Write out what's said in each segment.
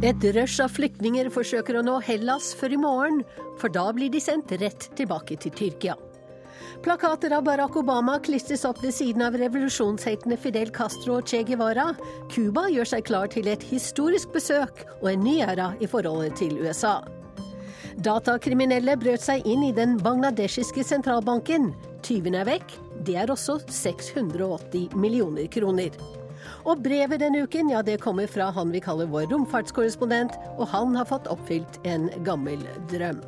Et rush av flyktninger forsøker å nå Hellas før i morgen, for da blir de sendt rett tilbake til Tyrkia. Plakater av Barack Obama klistres opp ved siden av revolusjonsheltene Fidel Castro og Che Guevara. Cuba gjør seg klar til et historisk besøk og en ny æra i forholdet til USA. Datakriminelle brøt seg inn i den bangladeshiske sentralbanken. Tyvene er vekk. Det er også 680 millioner kroner. Og brevet denne uken, ja det kommer fra han vi kaller vår romfartskorrespondent, og han har fått oppfylt en gammel drøm.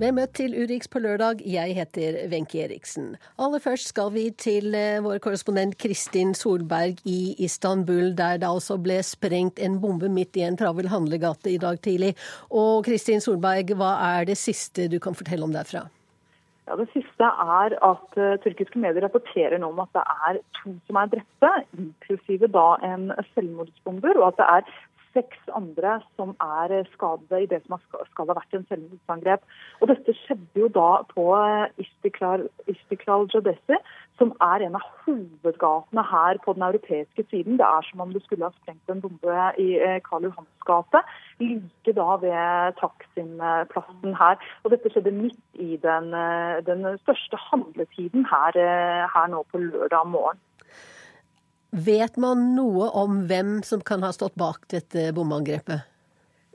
Med møtt til Urix på lørdag, jeg heter Wenche Eriksen. Aller først skal vi til eh, vår korrespondent Kristin Solberg i Istanbul, der det altså ble sprengt en bombe midt i en travel handlegate i dag tidlig. Og Kristin Solberg, hva er det siste du kan fortelle om derfra? Ja, Det siste er at uh, tyrkiske medier rapporterer nå om at det er to som er drepte, inklusive da en selvmordsbomber, og at det er seks andre som er skadet i det som skal ha vært en selvmordsangrep. Og Dette skjedde jo da på eh, Istiklal, Istiklal Jodesi, som er en av hovedgatene her på den europeiske siden. Det er som om det skulle ha sprengt en bombe i eh, Karl Johans gate, like da ved Taksim-plassen her. Og Dette skjedde midt i den, eh, den største handletiden her, her nå på lørdag morgen. Vet man noe om hvem som kan ha stått bak dette bombeangrepet?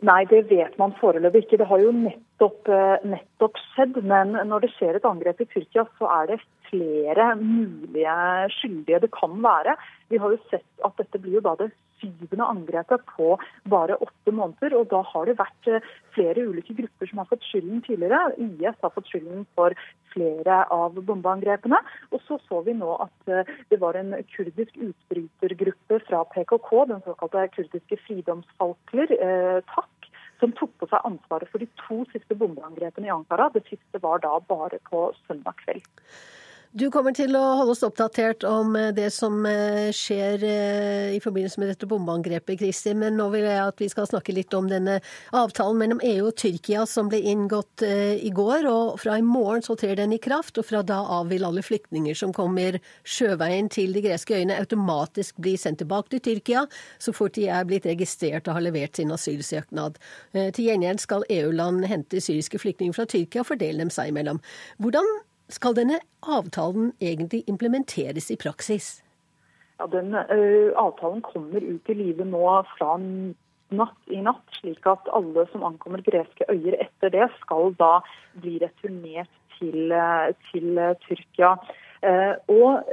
Nei, det vet man foreløpig ikke. Det har jo nettopp, eh, nettopp, skjedd. Men når det skjer et angrep i Tyrkia, så er det flere mulige skyldige det kan være. Vi har jo sett at dette blir jo da det syvende angrepet på bare åtte måneder. Og da har det vært eh, flere ulike grupper som har fått skylden tidligere. IS har fått skylden for flere av bombeangrepene. Og så så vi nå at eh, det var en kurdisk utbrytergruppe fra PKK, den såkalte kurdiske fridomsfalkler, eh, TAK, som tok på seg ansvaret for de to siste bombeangrepene i Ankara. Det siste var da bare på søndag kveld. Du kommer til å holde oss oppdatert om eh, det som eh, skjer eh, i forbindelse med dette bombeangrepet, Kristi. Men nå vil jeg at vi skal snakke litt om denne avtalen mellom EU og Tyrkia som ble inngått i går. og Fra i morgen så trer den i kraft, og fra da av vil alle flyktninger som kommer sjøveien til de greske øyene automatisk bli sendt tilbake til Tyrkia så fort de er blitt registrert og har levert sin asylsøknad. Til gjengjeld skal EU-land hente syriske flyktninger fra Tyrkia og fordele dem seg imellom. Hvordan skal denne avtalen egentlig implementeres i praksis? Ja, den Avtalen kommer ut i livet nå fra natt i natt, slik at alle som ankommer greske øyer etter det, skal da bli returnert til, til Tyrkia. Og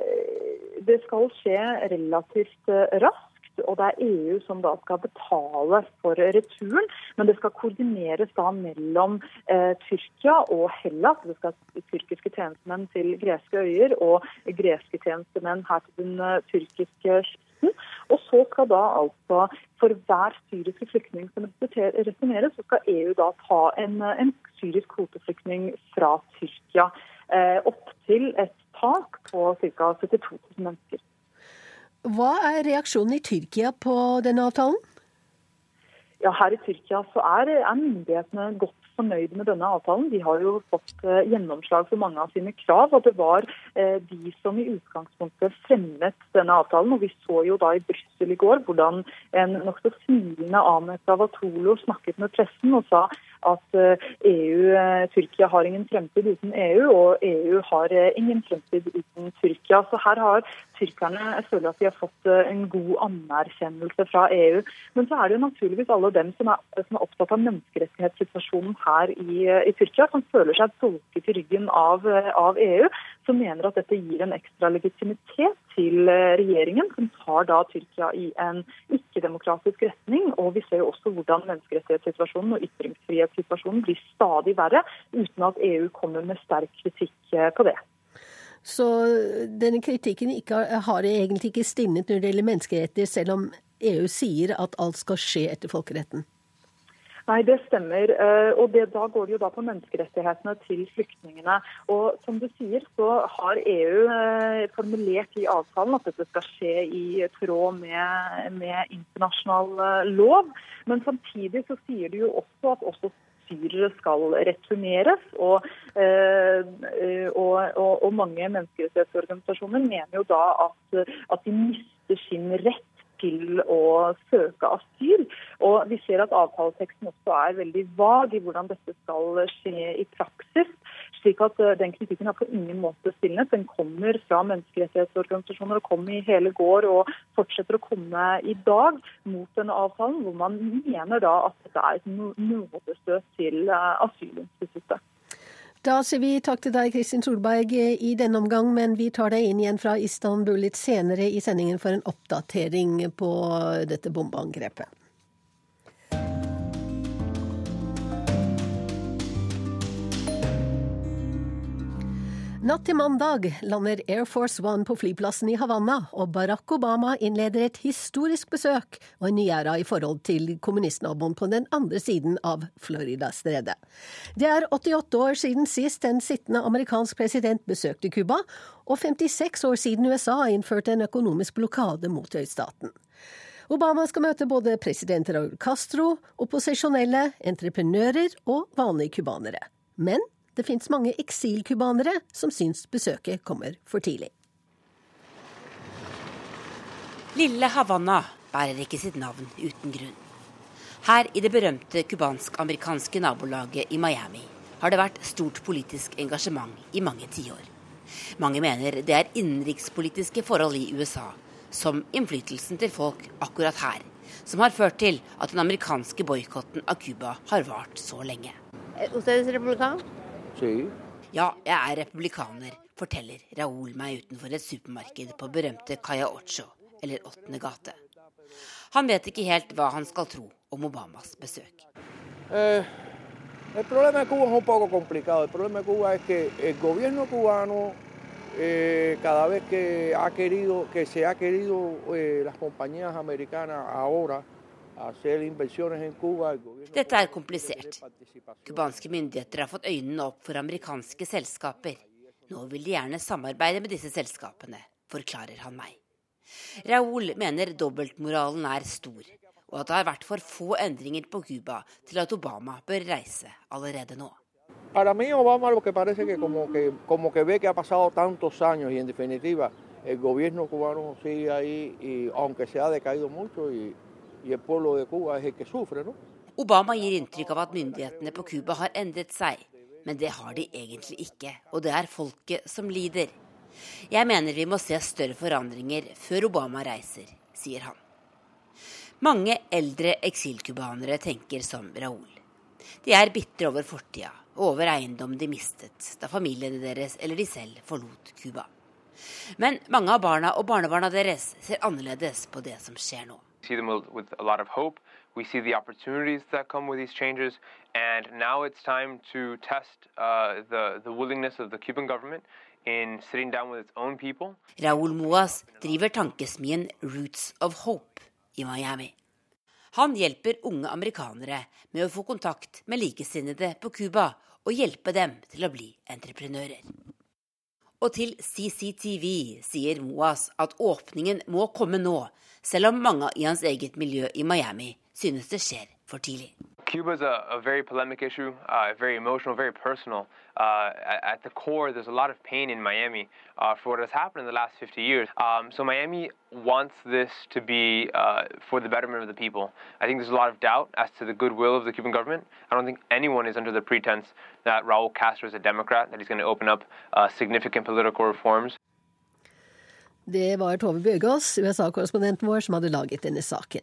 det skal skje relativt raskt og det er EU som da skal betale for returen. Men det skal koordineres da mellom eh, Tyrkia og Hellas. Det skal tyrkiske tjenestemenn til greske øyer og greske tjenestemenn her til den uh, tyrkiske kysten. Og så skal da altså for hver syriske flyktning som returneres, så skal EU da ta en, en syrisk kvoteflyktning fra Tyrkia. Eh, opp til et tak på ca. 72 000 mennesker. Hva er reaksjonen i Tyrkia på denne avtalen? Ja, Her i Tyrkia så er, er myndighetene godt fornøyde med denne avtalen. De har jo fått eh, gjennomslag for mange av sine krav. og Det var eh, de som i utgangspunktet fremmet denne avtalen. og Vi så jo da i Brussel i går hvordan en nokså smilende Ahmed Davatolo snakket med pressen og sa at EU, eh, e Tyrkia har ingen fremtid uten EU, og EU har eh, ingen fremtid uten Tyrkia. Så her har tyrkerne jeg føler at de har fått eh, en god anerkjennelse fra EU. Men så er det jo naturligvis alle dem som er, som er opptatt av menneskerettighetssituasjonen her i, i, Tyrkia, som føler seg dolket i ryggen av, av EU, som mener at dette gir en ekstra legitimitet til regjeringen, som tar da Tyrkia i en ikke-demokratisk retning. Og vi ser jo også hvordan menneskerettighetssituasjonen og ytringsfrihetssituasjonen blir stadig verre, uten at EU kommer med sterk kritikk eh, på det. Så denne kritikken ikke, har egentlig ikke stilnet når det gjelder menneskeretter, selv om EU sier at alt skal skje etter folkeretten? Nei, det stemmer. Eh, og det, Da går det jo da på menneskerettighetene til flyktningene. Og Som du sier, så har EU eh, formulert i avtalen at dette skal skje i tråd med, med internasjonal lov. Men samtidig så sier de jo også at også syrere skal returneres. Og, eh, og, og, og mange menneskerettighetsorganisasjoner mener jo da at, at de mister sin rett til å søke asyl. Og vi ser at avtaleteksten også er veldig vag i hvordan dette skal skje i praksis. slik at eh, Den kritikken er på ingen måte stilnet. Den kommer fra menneskerettighetsorganisasjoner og kom i hele går og fortsetter å komme i dag mot denne avtalen, hvor man mener da at dette er et nådestøt til eh, asylinstituttet. Da sier vi takk til deg, Kristin Solberg, i denne omgang, men vi tar deg inn igjen fra Istanbul litt senere i sendingen for en oppdatering på dette bombeangrepet. Natt til mandag lander Air Force One på flyplassen i Havanna, og Barack Obama innleder et historisk besøk og en ny æra i forhold til kommunistnaboen på den andre siden av Florida-stredet. Det er 88 år siden sist en sittende amerikansk president besøkte Cuba, og 56 år siden USA innførte en økonomisk blokade mot øystaten. Obama skal møte både president Raúl Castro, opposisjonelle, entreprenører og vanlige cubanere. Men det fins mange eksilcubanere som syns besøket kommer for tidlig. Lille Havanna bærer ikke sitt navn uten grunn. Her i det berømte cubansk-amerikanske nabolaget i Miami har det vært stort politisk engasjement i mange tiår. Mange mener det er innenrikspolitiske forhold i USA, som innflytelsen til folk akkurat her, som har ført til at den amerikanske boikotten av Cuba har vart så lenge. ¿Usted es republicano? Sí. Ja, jeg er republikaner, forteller Raoul meg utenfor et supermarked på berømte Caya Ocho, eller Åttende gate. Han vet ikke helt hva han skal tro om Obamas besøk. Eh, el problema de Cuba es un poco complicado. El problema de Cuba es que el gobierno cubano, eh, cada vez que ha querido, que se ha querido eh, las compañías americanas ahora dette er komplisert. Cubanske myndigheter har fått øynene opp for amerikanske selskaper. Nå vil de gjerne samarbeide med disse selskapene, forklarer han meg. Raúl mener dobbeltmoralen er stor, og at det har vært for få endringer på Cuba til at Obama bør reise allerede nå. Para mí Obama lo que parece que como que como que ve que ha pasado tantos años y en definitiva el gobierno cubano sigue ahí y aunque se ha decaído mucho y Obama gir inntrykk av at myndighetene på Cuba har endret seg. Men det har de egentlig ikke, og det er folket som lider. Jeg mener vi må se større forandringer før Obama reiser, sier han. Mange eldre eksilcubanere tenker som Raúl. De er bitre over fortida og over eiendom de mistet da familiene deres eller de selv forlot Cuba. Men mange av barna og barnebarna deres ser annerledes på det som skjer nå see them with a lot of hope. We see the opportunities that come with these changes, and now it's time to test uh, the, the willingness of the Cuban government in sitting down with its own people. Raúl Moas driver tankesmien Roots of Hope i Miami. Han hjelper unge amerikanere med å få kontakt med likesinnede på Cuba og hjelpe dem til å bli entreprenører. Og til CCTV sier Moas at åpningen må komme nå, selv om mange i hans eget miljø i Miami synes det skjer for tidlig. Cuba is a, a very polemic issue, uh, very emotional, very personal. Uh, at, at, the core, there's a lot of pain in Miami uh, for what has happened in the last 50 years. Um, so Miami wants this to be uh, for the betterment of the people. I think there's a lot of doubt as to the goodwill of the Cuban government. I don't think anyone is under the pretense that Raul Castro is a Democrat, that he's going to open up uh, significant political reforms. Det var Tove Bjørgaas, USA-korrespondenten vår, som hadde laget denne saken.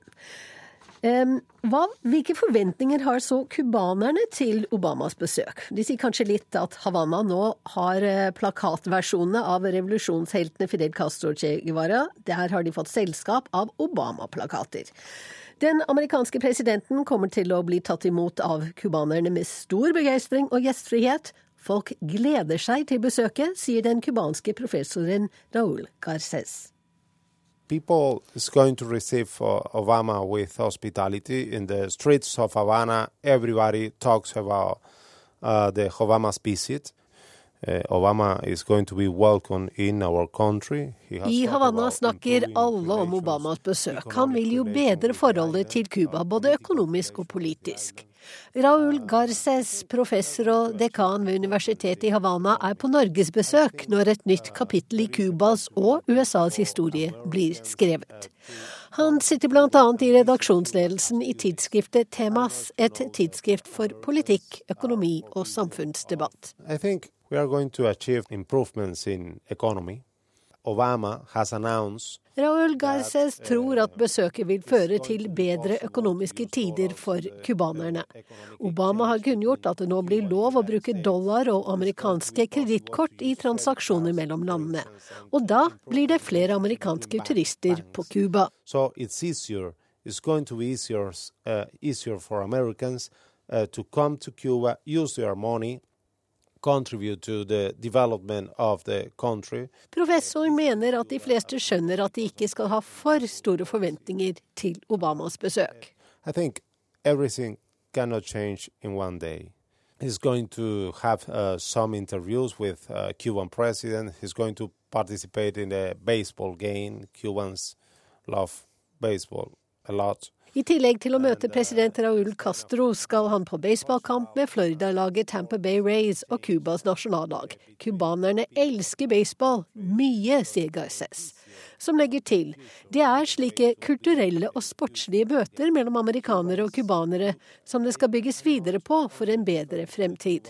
Hva, hvilke forventninger har så cubanerne til Obamas besøk? De sier kanskje litt at Havanna nå har eh, plakatversjonene av revolusjonsheltene Fidel Castro og Che Guevara. Der har de fått selskap av Obama-plakater. Den amerikanske presidenten kommer til å bli tatt imot av cubanerne med stor begeistring og gjestfrihet, Folk gleder seg til besøket, sier den cubanske professoren Raúl Garces. People is going to receive uh, Obama with hospitality in the streets of Havana. Everybody talks about uh, the Obama's visit. I Havanna snakker alle om Obamas besøk. Han vil jo bedre forholdet til Cuba, både økonomisk og politisk. Raúl Garces, professor og dekan ved Universitetet i Havanna, er på norgesbesøk når et nytt kapittel i Cubas og USAs historie blir skrevet. Han sitter bl.a. i redaksjonsledelsen i tidsskriftet Temas, et tidsskrift for politikk, økonomi og samfunnsdebatt. I think we are going to achieve improvements in economy. Obama has announced Raúl Garces tror at besøket vil føre til bedre økonomiske tider for cubanerne. Obama har kunngjort at det nå blir lov å bruke dollar og amerikanske kredittkort i transaksjoner mellom landene. Og da blir det flere amerikanske turister på Cuba. So it's easier. It's going to be easier, uh, easier for Americans uh, to come to Cuba, use their money, contribute to the development of the country. Professor mener at de fleste skjønner at de ikke skal ha for store forventninger til Obamas besøk. I think everything cannot change in one day. He's going to have uh, some interviews with uh, Cuban president. He's going to participate in a baseball game. Cubans love baseball a lot. I tillegg til å møte president Raúl Castro skal han på baseballkamp med Florida-laget Tampa Bay Rays og Cubas nasjonallag. Cubanerne elsker baseball mye, sier Garces. Som legger til det er slike kulturelle og sportslige møter mellom amerikanere og cubanere som det skal bygges videre på for en bedre fremtid.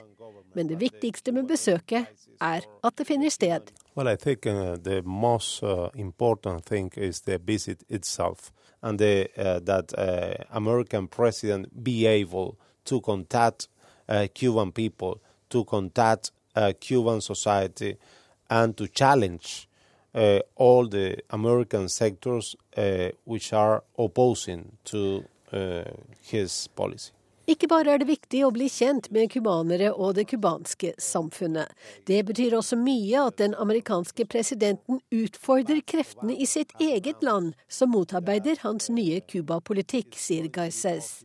Men det viktigste med besøket er at det finner sted. Well, I think uh, the most uh, important thing is the visit itself. And the, uh, that uh, American president be able to contact uh, Cuban people, to contact uh, Cuban society, and to challenge uh, all the American sectors uh, which are opposing to his policy. Ikke bare er det viktig å bli kjent med cubanere og det cubanske samfunnet. Det betyr også mye at den amerikanske presidenten utfordrer kreftene i sitt eget land som motarbeider hans nye Cuba-politikk, sier Garces.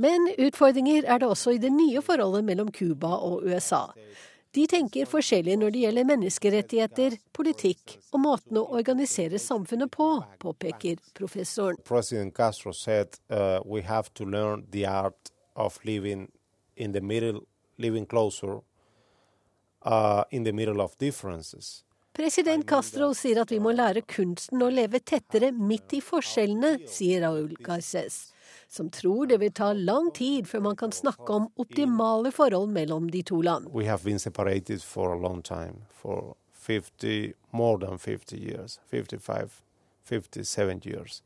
Men utfordringer er det også i det nye forholdet mellom Cuba og USA. De tenker forskjellig når det gjelder menneskerettigheter, politikk og måten å organisere samfunnet på, påpeker professoren. President Castro said uh, we have to learn the art of living in the middle, living closer uh, in the middle of differences. President Castro sier at vi må lære kunsten å leve tettere midt i forskjellene, sier Raúl Garces som tror det vil ta lang tid før man kan snakke om optimale forhold mellom de to land. We have been separated for a long time, for 50, more than 50 years, 55, 57 years.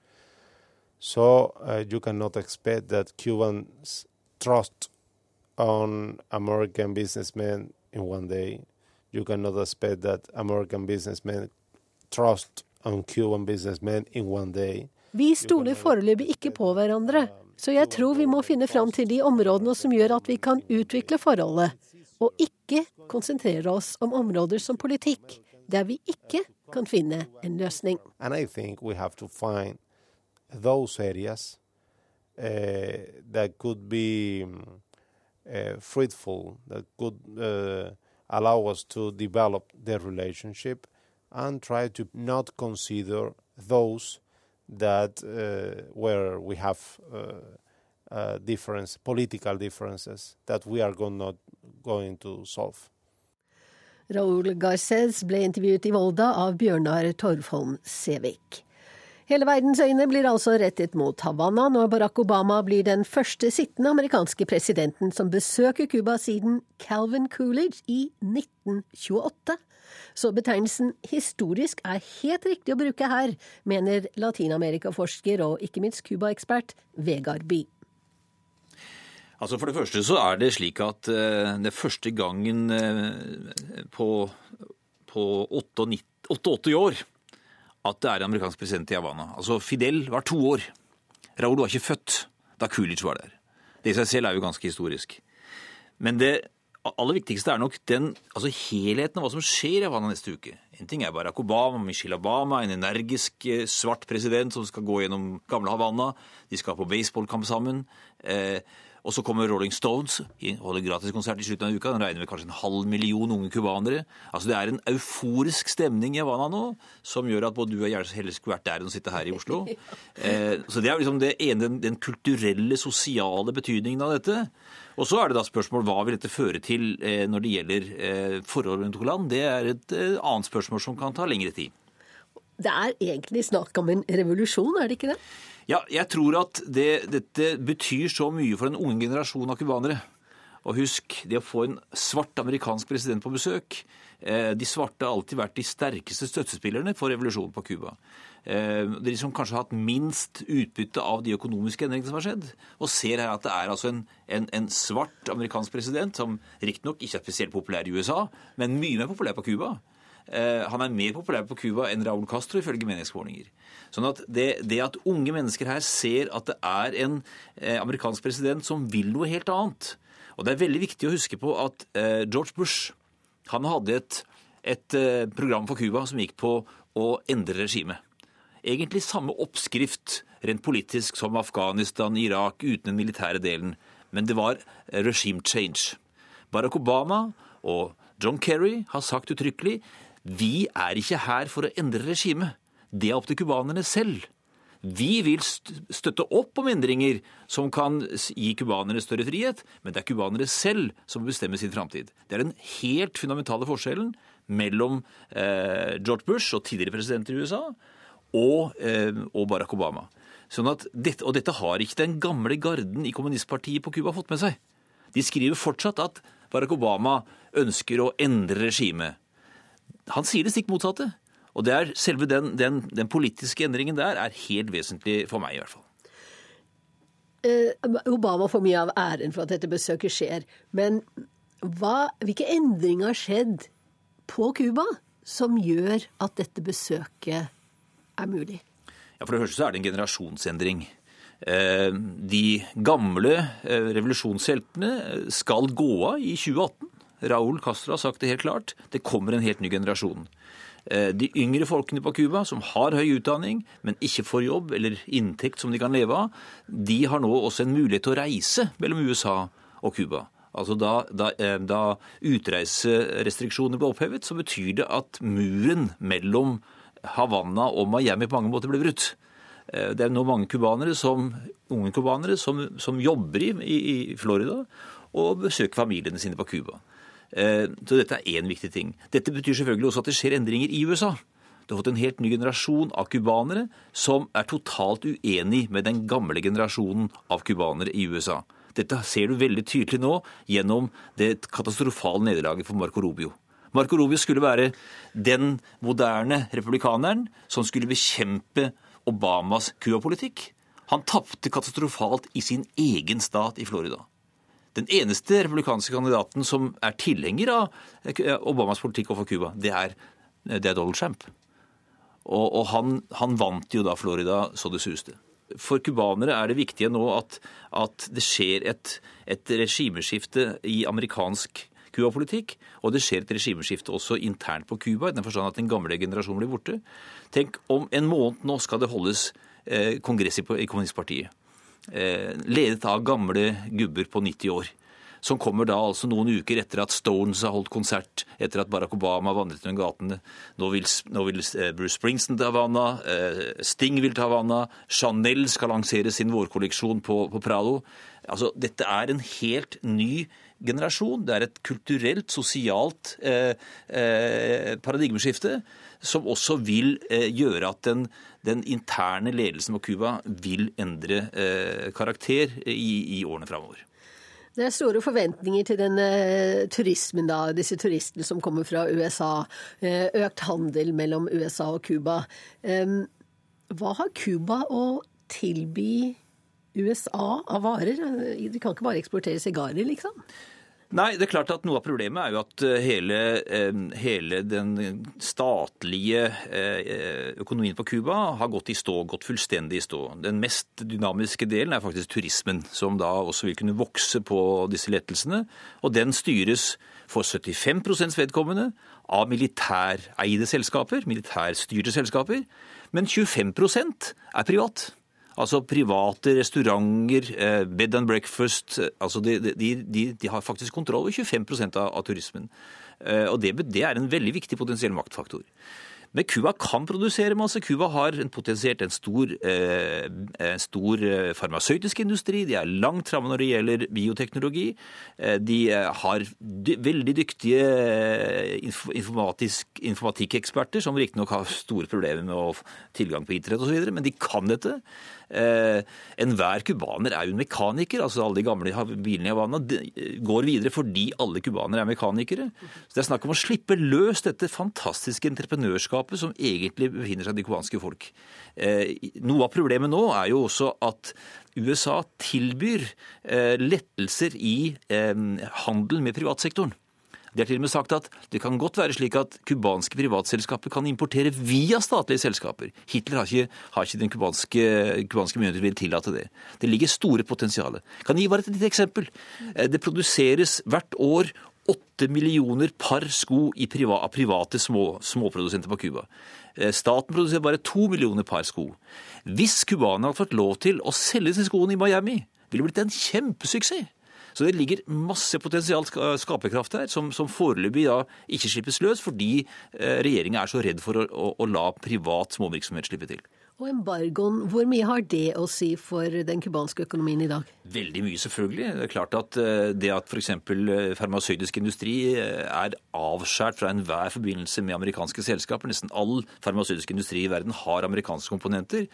So uh, you cannot expect that Cubans trust on American businessmen in one day. You cannot expect that American businessmen trust on Cuban businessmen in one day. Vi stoler foreløpig ikke på hverandre, så jeg tror vi må finne fram til de områdene som gjør at vi kan utvikle forholdet, og ikke konsentrere oss om områder som politikk, der vi ikke kan finne en løsning. areas uh, be uh, fruitful, could uh, allow us to develop the relationship and try to not consider those that uh, where we have uh, uh, difference, political differences that we are not going to solve. Raúl Garces ble intervjuet i Volda av Bjørnar Torfholm Sævik. Hele verdens øyne blir altså rettet mot Havanna når Barack Obama blir den første sittende amerikanske presidenten som besøker Cuba siden Calvin Coolidge i 1928. Så betegnelsen historisk er helt riktig å bruke her, mener latinamerikaforsker og ikke minst Cuba-ekspert Vegard Bye. Altså For det første så er det slik at uh, det første gangen uh, på, på 98, 88 år at det er en amerikansk president i Havana. Altså Fidel var to år. Raúl var ikke født da Coolidge var der. Det i seg selv er jo ganske historisk. Men det aller viktigste er nok den, altså helheten av hva som skjer i Havana neste uke. En ting er Barack Obama, Michelle Obama, en energisk eh, svart president som skal gå gjennom gamle Havana. De skal på baseballkamp sammen. Eh, Og så kommer Rolling Stones, holder gratiskonsert i slutten av uka. Den regner med kanskje en halv million unge cubanere. Altså det er en euforisk stemning i Havana nå, som gjør at både du og jeg helst skulle vært der enn å sitte her i Oslo. Eh, så det er liksom det ene, den, den kulturelle, sosiale betydningen av dette. Og så er det da spørsmål hva vil dette føre til eh, når det gjelder eh, forholdet mellom to land. Det er et eh, annet spørsmål som kan ta lengre tid. Det er egentlig snakk om en revolusjon, er det ikke det? Ja, jeg tror at det, dette betyr så mye for den unge generasjonen av cubanere. Og husk, det å få en svart amerikansk president på besøk eh, De svarte har alltid vært de sterkeste støttespillerne for revolusjonen på Cuba. Eh, de som kanskje har hatt minst utbytte av de økonomiske endringene som har skjedd. Og ser her at det er altså en, en, en svart amerikansk president som riktignok ikke er spesielt populær i USA, men mye mer populær på Cuba. Eh, han er mer populær på Cuba enn Raúl Castro, ifølge meningsmålinger. Sånn at det, det, at unge mennesker her ser at det er en eh, amerikansk president som vil noe helt annet Og det er veldig viktig å huske på at eh, George Bush han hadde et, et program for Cuba som gikk på å endre regimet. Egentlig samme oppskrift rent politisk som Afghanistan, Irak, uten den militære delen. Men det var regime change. Barack Obama og John Kerry har sagt uttrykkelig vi er ikke her for å endre regimet. Det er opp til cubanerne selv. Vi vil støtte opp om endringer som kan gi cubanere større frihet, men det er cubanere selv som bestemmer sin framtid. Det er den helt fundamentale forskjellen mellom eh, George Bush og tidligere presidenter i USA og, eh, og Barack Obama. Sånn dette, og dette har ikke den gamle garden i kommunistpartiet på Cuba fått med seg. De skriver fortsatt at Barack Obama ønsker å endre regimet. Han sier det stikk motsatte. Og det er selve den, den, den, politiske endringen der er helt vesentlig for meg, i hvert fall. Eh, Obama får mye av æren for at dette besøket skjer. Men hva, hvilke endringer har skjedd på Cuba som gjør at dette besøket er mulig? Ja, For det første så er det en generasjonsendring. Eh, de gamle eh, revolusjonsheltene skal gå av i 2018. Raúl Castro har sagt det helt klart. Det kommer en helt ny generasjon. Eh, de yngre folkene på Cuba, som har høy utdanning, men ikke får jobb eller inntekt som de kan leve av, de har nå også en mulighet til å reise mellom USA og Cuba. Altså da, da, eh, da utreiserestriksjoner ble opphevet, så betyr det at muren mellom Havanna og Miami på mange måter ble brutt. Eh, det er nå mange kubanere som, unge cubanere som, som jobber i, i, Florida og besøker familiene sine på Cuba. Eh, så dette er én viktig ting. Dette betyr selvfølgelig også at det skjer endringer i USA. Du har fått en helt ny generasjon av cubanere som er totalt uenig med den gamle generasjonen av cubanere i USA. Dette ser du veldig tydelig nå gjennom det katastrofale nederlaget for Marco Rubio. Marco Rubio skulle være den moderne republikaneren som skulle bekjempe Obamas Cuba-politikk. Han tapte katastrofalt i sin egen stat i Florida. Den eneste republikanske kandidaten som er tilhenger av Obamas politikk overfor Cuba, det, det, er Donald Trump. Og, og han, han, vant jo da Florida så det suste. For cubanere er det viktige nå at, at det skjer et, et regimeskifte i amerikansk Cuba-politikk, og det skjer et regimeskifte også internt på Cuba, i den forstand at den gamle generasjonen blir borte. Tenk, om en måned nå skal det holdes eh, kongress i kommunistpartiet. Eh, ledet av gamle gubber på 90 år. Som kommer da altså noen uker etter at Stones har holdt konsert, etter at Barack Obama vandret gjennom gatene. Nå vil, nå vil, eh, Bruce Springsteen til Havana, eh, Sting vil til Havanna, Chanel skal lansere sin vårkolleksjon på, på Prado. Altså, dette er en helt ny generasjon. Det er et kulturelt, sosialt eh, eh, paradigmeskifte som også vil eh, gjøre at den, den, interne ledelsen på Cuba vil endre eh, karakter i, i årene framover. Det er store forventninger til denne turismen, da, disse turistene som kommer fra USA. Eh, økt handel mellom USA og Cuba. Hva har Cuba å tilby USA av varer? De kan ikke bare eksportere sigarer, liksom? Nei, det er klart at Noe av problemet er jo at eh, hele, eh, hele den statlige eh, økonomien på Cuba har gått i stå, gått fullstendig i stå. Den mest dynamiske delen er faktisk turismen, som da også vil kunne vokse på disse lettelsene. Og den styres for 75% vedkommende av militæreide selskaper, militærstyrte selskaper. Men 25% er privat. Altså private restauranter, eh, bed and breakfast altså de, de, de, de har faktisk kontroll over 25 av, av turismen. Og det, det er en veldig viktig potensiell maktfaktor. Men Cuba kan produsere masse. Cuba har en potensielt en stor, eh, stor eh, farmasøytisk industri. De er langt framme når det gjelder bioteknologi. Eh, de eh, har veldig dyktige informatikeksperter, som riktignok har store problemer med tilgang på internett osv., men de kan dette. Eh, Enhver cubaner er jo en mekaniker. altså Alle de gamle bilene i Havana går videre fordi alle cubanere er mekanikere. Så Det er snakk om å slippe løs dette fantastiske entreprenørskapet som egentlig befinner seg i det cubanske folk. Eh, noe av problemet nå er jo også at USA tilbyr eh, lettelser i eh, handel med privatsektoren. De er til og med sagt at det kan godt være slik at cubanske privatselskaper kan importere via statlige selskaper. Hitler har ikke, har ikke den cubanske, myndigheter vil tillate det. Det ligger store potensialet. Kan jeg gi bare et lite eksempel? Eh, det produseres hvert år åtte millioner par sko av private små, småprodusenter på Cuba. Eh, staten produserer bare to millioner par sko. Hvis cubanerne hadde fått lov til å selge disse skoene i Miami, ville det blitt en kjempesuksess. Så det ligger masse potensial skaperkraft her, som, som foreløpig da ikke slippes løs fordi eh, regjeringa er så redd for å, å, å la privat småvirksomhet slippe til. Og embargoen, hvor mye har det å si for den cubanske økonomien i dag? Veldig mye, selvfølgelig. Det er klart at eh, det at f.eks. Eh, farmasøytisk industri er avskåret fra enhver forbindelse med amerikanske selskaper, nesten all farmasøytisk industri i verden har amerikanske komponenter,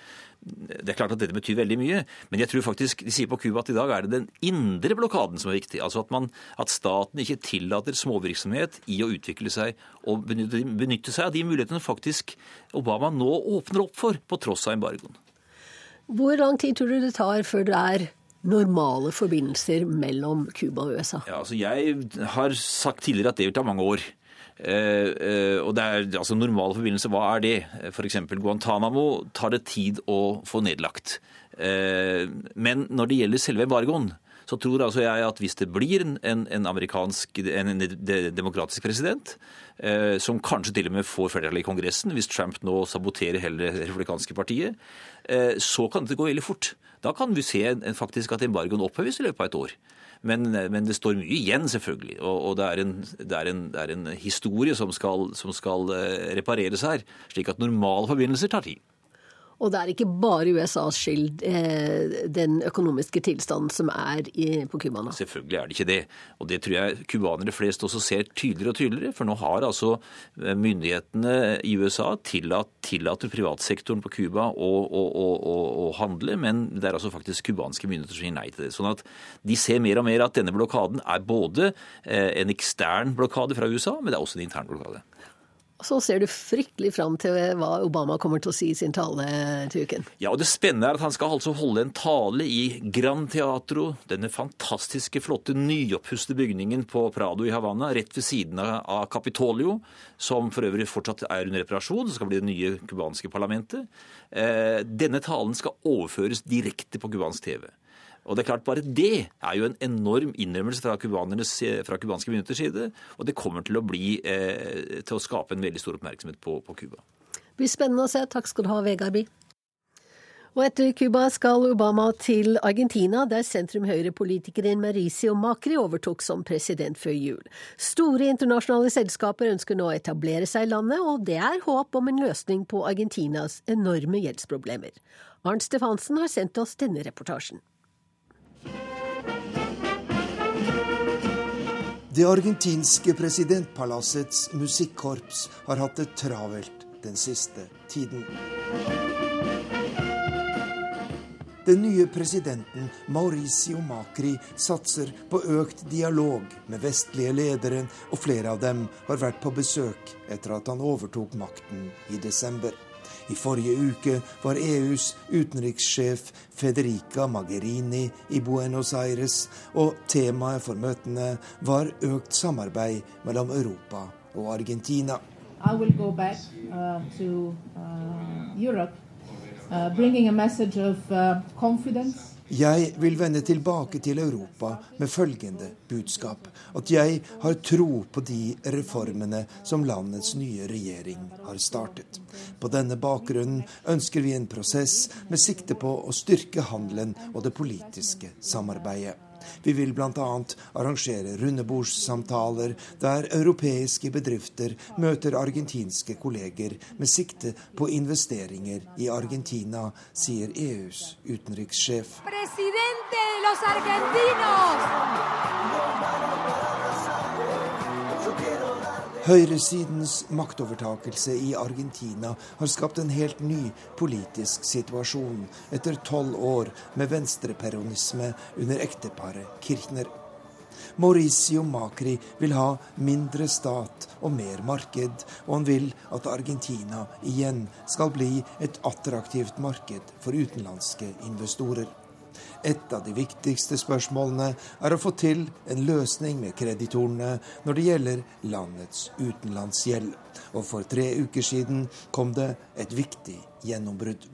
det er klart at dette betyr veldig mye, men jeg tror faktisk de sier på Cuba at i dag er det den indre blokaden som er viktig. Altså at, man, at staten ikke tillater småvirksomhet i å utvikle seg og benytte, benytte seg av de mulighetene faktisk Obama nå åpner opp for, på tross av embargoen. Hvor lang tid tror du det tar før det er normale forbindelser mellom Cuba og USA? Ja, altså jeg har sagt tidligere at det vil ta mange år. Eh, eh, og det er altså Normale forbindelser, hva er det? F.eks. Guantánamo tar det tid å få nedlagt. Eh, men når det gjelder selve embargoen, så tror altså jeg at hvis det blir en, en, amerikansk, en, en demokratisk president, eh, som kanskje til og med får flertall i Kongressen, hvis Trump nå saboterer hele det republikanske partiet, eh, så kan det gå veldig fort. Da kan vi se faktisk at embargoen oppheves i løpet av et år. Men, men, det står mye igjen, selvfølgelig. Og, og det, er en, det, er en, det, er en, historie som skal, som skal eh, repareres her. Slik at normale forbindelser tar tid. Og det er ikke bare USAs skyld, eh, den økonomiske tilstanden som er på Cuba nå? Selvfølgelig er det ikke det. Og det tror jeg cubanere flest også ser tydeligere og tydeligere. For nå har altså eh, myndighetene i USA tillatt, tillater privatsektoren på Cuba å, å, å, å, handle, men det er altså faktisk cubanske myndigheter som sier nei til det. Sånn at de ser mer og mer at denne blokaden er både eh, en ekstern blokade fra USA, men det er også en intern blokade. Så ser du fryktelig fram til hva Obama kommer til å si i sin tale til uken. Ja, og Det spennende er at han skal altså holde en tale i Grand Teatro, denne fantastiske, flotte, nyoppustede bygningen på Prado i Havana, rett ved siden av Capitolio, som for øvrig fortsatt er under reparasjon. Det skal bli det nye cubanske parlamentet. Eh, denne talen skal overføres direkte på cubansk TV. Og det er klart Bare det er jo en enorm innrømmelse fra, fra cubanske myndigheters side. Og det kommer til å, bli, eh, til å skape en veldig stor oppmerksomhet på Cuba. Det blir spennende å se. Takk skal du ha, Vegard Bie. Og etter Cuba skal Obama til Argentina, der sentrum-høyre-politikeren Mauricio Macri overtok som president før jul. Store internasjonale selskaper ønsker nå å etablere seg i landet, og det er håp om en løsning på Argentinas enorme gjeldsproblemer. Arnt Stefansen har sendt oss denne reportasjen. Det argentinske presidentpalassets musikkorps har hatt det travelt den siste tiden. Den nye presidenten Mauricio Macri satser på økt dialog med vestlige ledere, og flere av dem har vært på besøk etter at han overtok makten i desember. I forrige uke var EUs utenrikssjef Federica Magherini i Buenos Aires, og temaet for møtene var økt samarbeid mellom Europa og Argentina. I will go back uh, to uh, Europe, uh, bringing a message of uh, Jeg vil vende tilbake til Europa med følgende budskap. At jeg har tro på de reformene som landets nye regjering har startet. På denne bakgrunnen ønsker vi en prosess med sikte på å styrke handelen og det politiske samarbeidet. Vi vil bl.a. arrangere rundebordssamtaler der europeiske bedrifter møter argentinske kolleger med sikte på investeringer i Argentina, sier EUs utenrikssjef. Presidente de los Høyresidens maktovertakelse i Argentina har skapt en helt ny politisk situasjon etter tolv år med venstreperonisme under ekteparet Kirchner. Mauricio Macri vil ha mindre stat og mer marked, og han vil at Argentina igjen skal bli et attraktivt marked for utenlandske investorer. Et av de viktigste spørsmålene er å få til en løsning med kreditorene når det gjelder landets utenlandsgjeld. Og for tre uker siden kom det et viktig gjennombrudd.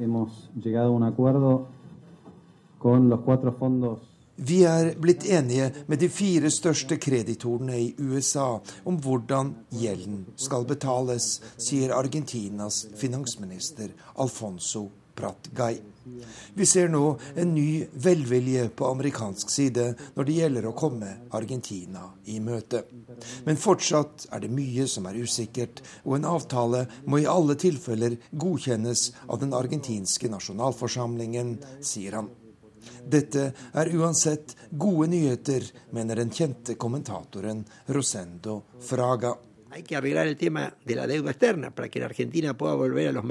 Vi er blitt enige med de fire største kreditorene i USA om hvordan gjelden skal betales, sier Argentinas finansminister Alfonso Prat-Gay. Vi ser nå en ny velvilje på amerikansk side når det gjelder å komme Argentina i møte. Men fortsatt er det mye som er usikkert, og en avtale må i alle tilfeller godkjennes av den argentinske nasjonalforsamlingen, sier han. Dette er uansett gode nyheter, mener den kjente kommentatoren Rosendo Fraga. Hay que arreglar el tema de la deuda externa para que la Argentina pueda volver a los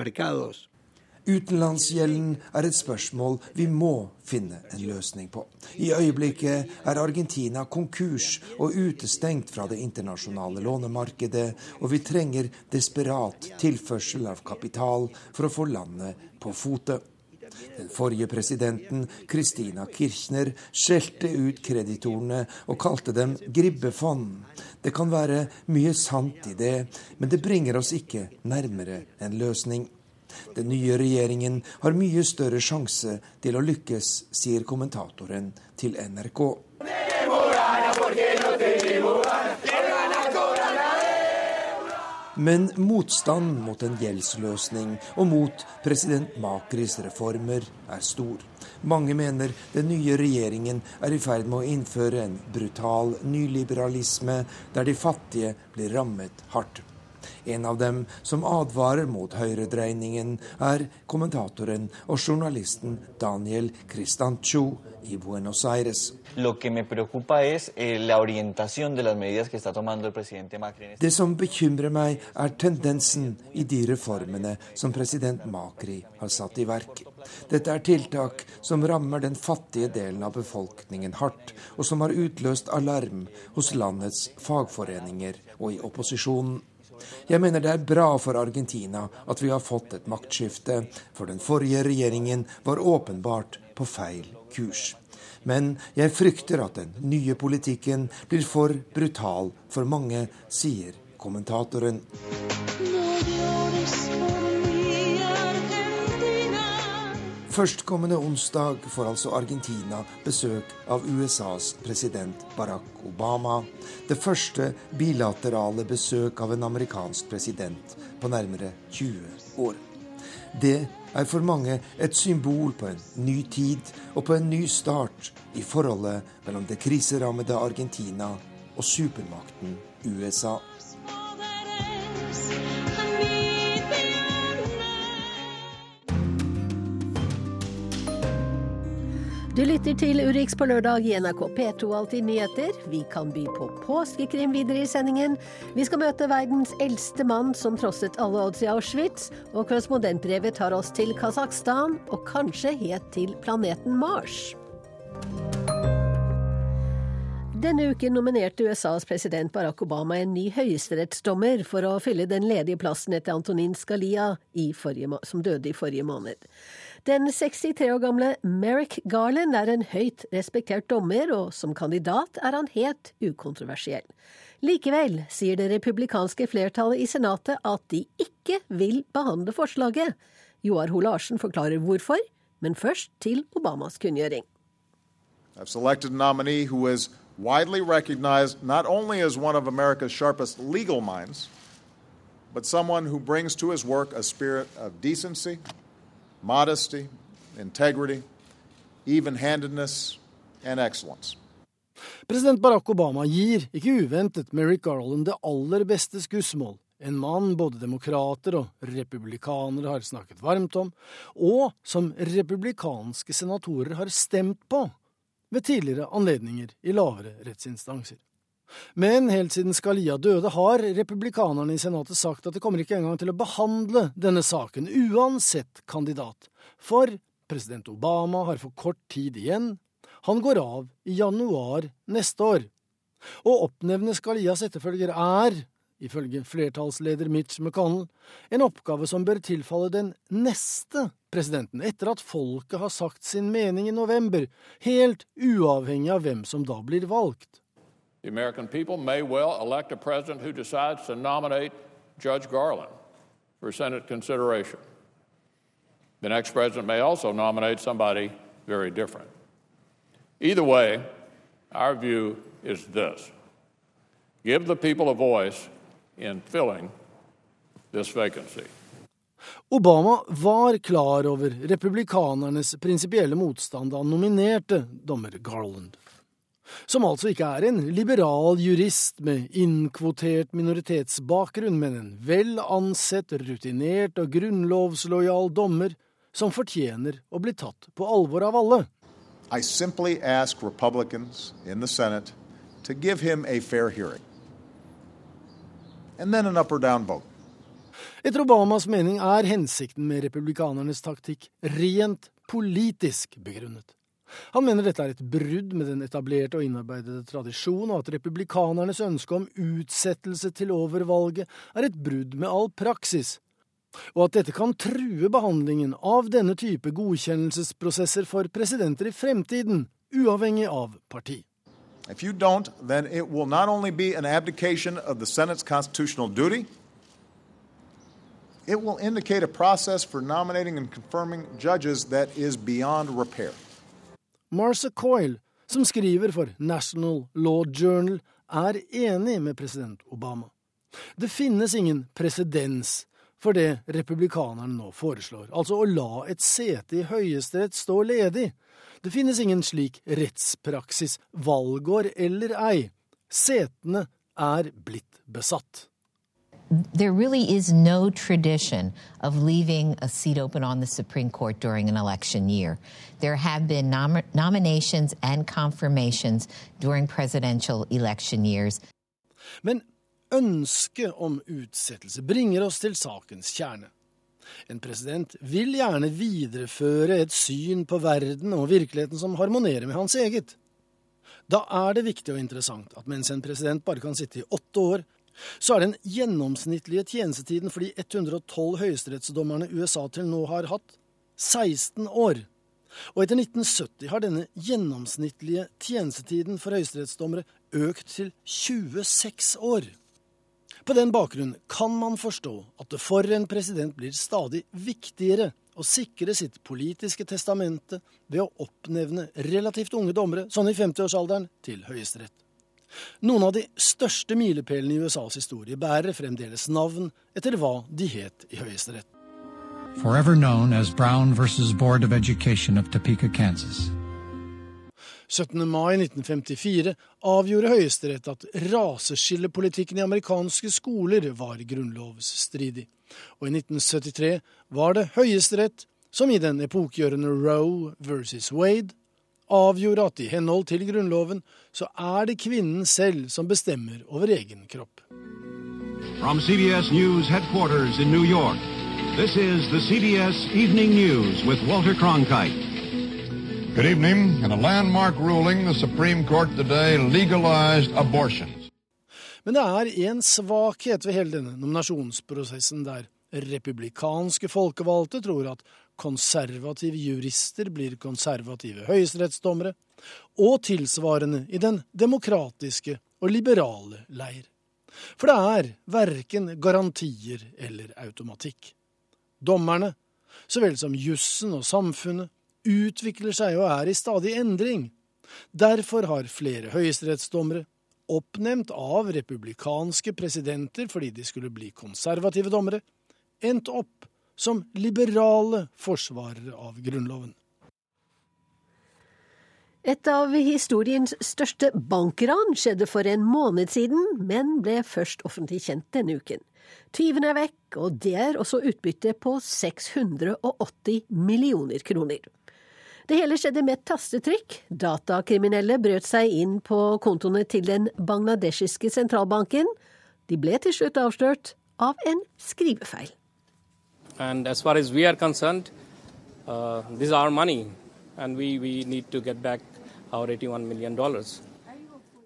Utenlandsgjelden er et spørsmål vi må finne en løsning på. I øyeblikket er Argentina konkurs og utestengt fra det internasjonale lånemarkedet, og vi trenger desperat tilførsel av kapital for å få landet på fote. Den forrige presidenten, Christina Kirchner, skjelte ut kreditorene og kalte dem gribbefond. Det kan være mye sant i det, men det bringer oss ikke nærmere en løsning. Den nye regjeringen har mye større sjanse til å lykkes, sier kommentatoren til NRK. Men motstand mot en gjeldsløsning og mot president Makris reformer er stor. Mange mener den nye regjeringen er i ferd med å innføre en brutal nyliberalisme der de fattige blir rammet hardt. En av dem som advarer mot høyredreiningen, er kommentatoren og journalisten Daniel Cristancho i Buenos Aires. Eh, Det som bekymrer meg, er tendensen i de reformene som president Macri har satt i verk. Dette er tiltak som rammer den fattige delen av befolkningen hardt, og som har utløst alarm hos landets fagforeninger og i opposisjonen. Jeg mener det er bra for Argentina at vi har fått et maktskifte, for den forrige regjeringen var åpenbart på feil kurs. Men jeg frykter at den nye politikken blir for brutal for mange, sier kommentatoren. Førstkommende onsdag får altså Argentina besøk av USAs president Barack Obama. Det første bilaterale besøk av en amerikansk president på nærmere 20 år. Det er for mange et symbol på en ny tid og på en ny start i forholdet mellom det kriserammede Argentina og supermakten USA. Du lytter til Urix på lørdag i NRK P2 Alltid nyheter. Vi kan by på påskekrim videre i sendingen. Vi skal møte verdens eldste mann som trosset alle odds i Auschwitz. Og korrespondentbrevet tar oss til Kasakhstan, og kanskje helt til planeten Mars. Denne uken nominerte USAs president Barack Obama en ny høyesterettsdommer for å fylle den ledige plassen etter Antonin Scalia, som døde i forrige måned. Den 63 år gamle Merrick Garland er en høyt respektert dommer, og som kandidat er han helt ukontroversiell. Likevel sier det republikanske flertallet i Senatet at de ikke vil behandle forslaget. Joar Ho Larsen forklarer hvorfor, men først til Obamas kunngjøring. I've selected a nominee who is widely recognized not only as one of America's sharpest legal minds, but someone who brings to his work a spirit of decency, modesty, integrity, even handedness, and excellence. President Barack Obama gir, ikke uventet, Merrick Garland det aller beste skussmål. En mann både demokrater og republikanere har snakket varmt om, og som republikanske senatorer har stemt på ved tidligere anledninger i lavere rettsinstanser. Men helt siden Scalia døde, har republikanerne i Senatet sagt at de kommer ikke engang til å behandle denne saken, uansett kandidat. For president Obama har for kort tid igjen han går av i januar neste år. Å oppnevne Scalias etterfølger er, ifølge flertallsleder Mitch McConnell, en oppgave som bør tilfalle den neste presidenten, etter at folket har sagt sin mening i november, helt uavhengig av hvem som da blir valgt. The American people may well elect a president who decides to nominate Judge Garland for Senate consideration. The next president may also nominate somebody very different. Either way, our view is this give the people a voice in filling this vacancy. Obama var klar over republikanernes prinsipielle motstand da han nominerte dommer Garland, som altså ikke er en liberal jurist med innkvotert minoritetsbakgrunn, men en vel ansett, rutinert og grunnlovslojal dommer som fortjener å bli tatt på alvor av alle. I simply ask Republicans in the Senate to give him a fair hearing and then an up or down vote. Etter Obamas mening er hensikten med republikanernes taktikk rent politisk begrunnet. Han mener dette er et brudd med den etablerte og innarbeidede tradisjon, og at republikanernes ønske om utsettelse til overvalget er et brudd med all praksis, og at dette kan true behandlingen av denne type godkjennelsesprosesser for presidenter i fremtiden, uavhengig av parti. If you don't, then it will not only be an abdication of the Senate's constitutional duty, it will indicate a process for nominating and confirming judges that is beyond repair. Marcia Coyle, som skriver for National Law Journal, er enig med president Obama. Det finnes ingen presedens for det republikanerne nå foreslår, altså å la et sete i Høyesterett stå ledig. Det finnes ingen slik rettspraksis, valgår eller ei. Setene er blitt besatt. There really is no tradition of leaving a seat open on the Supreme Court during an election year. There have been nom nominations and confirmations during presidential election years. Men ønsket om utsettelse bringer oss til sakens kjerne. En president vil gjerne videreføre et syn på verden og virkeligheten som harmonerer med hans eget. Da er det viktig og interessant at mens en president bare kan sitte i åtte år, så er den gjennomsnittlige tjenestetiden for de 112 høyesterettsdommerne USA til nå har hatt, 16 år. Og etter 1970 har denne gjennomsnittlige tjenestetiden for høyesterettsdommere økt til 26 år. På den bakgrunn kan man forstå at det for en president blir stadig viktigere å sikre sitt politiske testamente ved å oppnevne relativt unge dommere, sånn i 50-årsalderen, til Høyesterett. Noen av de største milepælene i USAs historie bærer fremdeles navn etter hva de het i Høyesterett. Forever known as Brown versus Board of Education of Topeka, Kansas. 17. mai 1954 avgjorde Høyesterett at raseskillepolitikken i amerikanske skoler var grunnlovsstridig. Og i 1973 var det Høyesterett som i den epokegjørende Roe versus Wade avgjorde at i henhold til Grunnloven så er det kvinnen selv som bestemmer over egen kropp. From CBS News headquarters in New York, this is the CBS Evening News with Walter Cronkite. Good evening. In a landmark ruling, the Supreme Court today legalized abortions. Men det er en svakhet ved hele denne nominasjonsprosessen der republikanske folkevalgte tror at konservative jurister blir konservative høyesterettsdommere, og tilsvarende i den demokratiske og liberale leir. For det er verken garantier eller automatikk. Dommerne, så vel som jussen og samfunnet, utvikler seg og er i stadig endring. Derfor har flere høyesterettsdommere, oppnevnt av republikanske presidenter fordi de skulle bli konservative dommere, endt opp som liberale forsvarere av Grunnloven. Et av historiens største bankran skjedde for en måned siden, men ble først offentlig kjent denne uken. Tyvene er vekk, og det er også utbytte på 680 millioner kroner. Det hele skjedde med et tastetrykk. Datakriminelle brøt seg inn på kontoene til den bangladeshiske sentralbanken. De ble til slutt avslørt av en skrivefeil. And as far as we are concerned, uh, this is our money, and we, we need to get back our 81 million dollars.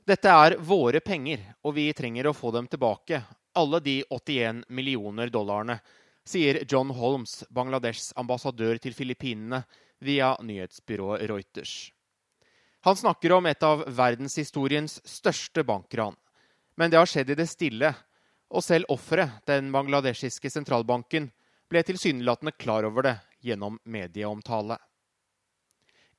Dette er våre penger, og vi trenger å få dem tilbake, alle de 81 millioner dollarene, sier John Holmes, Bangladeshs ambassadør til Filippinene, via nyhetsbyrået Reuters. Han snakker om et av verdenshistoriens største bankran. Men det har skjedd i det stille, og selv offeret, den bangladeshiske sentralbanken, ble tilsynelatende klar over det gjennom medieomtale.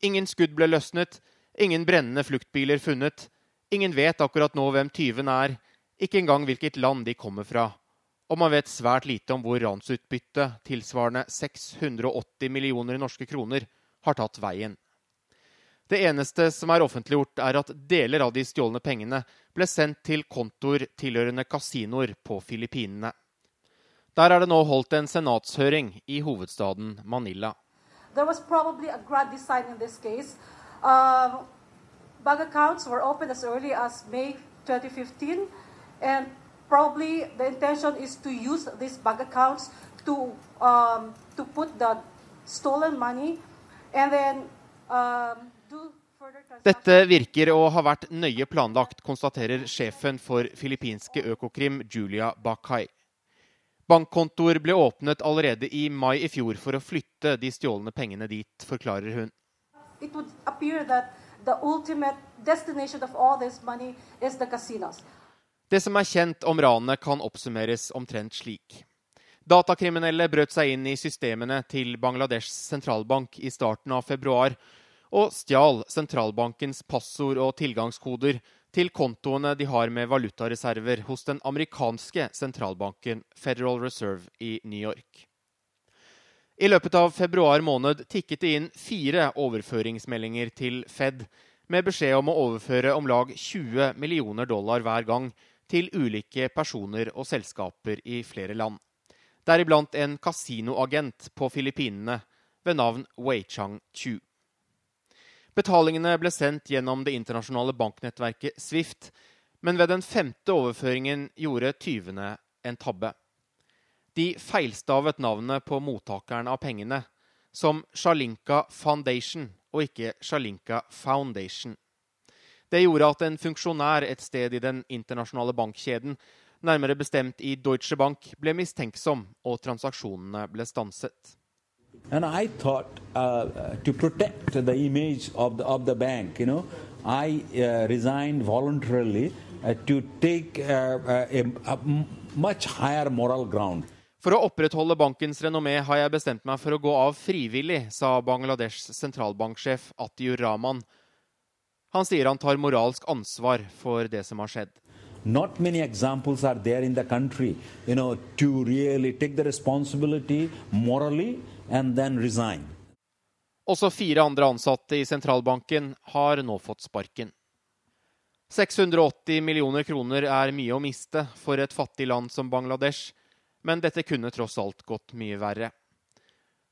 Ingen skudd ble løsnet, ingen brennende fluktbiler funnet. Ingen vet akkurat nå hvem tyven er, ikke engang hvilket land de kommer fra. Og man vet svært lite om hvor ransutbyttet, tilsvarende 680 millioner norske kroner, har tatt veien. Det eneste som er offentliggjort, er at deler av de stjålne pengene ble sendt til kontoer tilhørende kasinoer på Filippinene. Der er det nå holdt en senatshøring i hovedstaden Manila. Um, bank accounts were opened as early as May 2015, and probably the intention is to use these bank accounts to um, to put the stolen money, and then um, do Dette virker å ha vært nøye planlagt, konstaterer sjefen for filippinske Økokrim, Julia Bakai. Bankkontoer ble åpnet allerede i mai i fjor for å flytte de stjålne pengene dit, forklarer hun. Det som er kjent om ranet, kan oppsummeres omtrent slik. Datakriminelle brøt seg inn i systemene til Bangladeshs sentralbank i starten av februar og stjal sentralbankens passord og tilgangskoder til kontoene de har med valutareserver hos den amerikanske sentralbanken Federal Reserve i New York. I løpet av februar måned tikket det inn fire overføringsmeldinger til Fed med beskjed om å overføre om lag 20 millioner dollar hver gang til ulike personer og selskaper i flere land. Deriblant en kasinoagent på Filippinene ved navn Wei Chang Chu. Betalingene ble sendt gjennom det internasjonale banknettverket Swift, men ved den femte overføringen gjorde tyvene en tabbe. De feilstavet navnet på mottakeren av pengene som Shalinka Foundation og ikke Shalinka Foundation. Det gjorde at en funksjonær et sted i den internasjonale bankkjeden, nærmere bestemt i Deutsche Bank, ble mistenksom, og transaksjonene ble stanset. And I thought uh, to protect the image of the, of the bank, you know, I uh, resigned voluntarily uh, to take uh, a, a much higher moral ground. For å opprettholde bankens renommé har jeg bestemt meg for å gå av frivillig, sa Bangladeshs sentralbanksjef Atiur Rahman. Han sier han tar moralsk ansvar for det som har skjedd. Not many examples are there in the country, you know, to really take the responsibility morally Også fire andre ansatte i sentralbanken har nå fått sparken. 680 millioner kroner er mye å miste for et fattig land som Bangladesh, men dette kunne tross alt gått mye verre.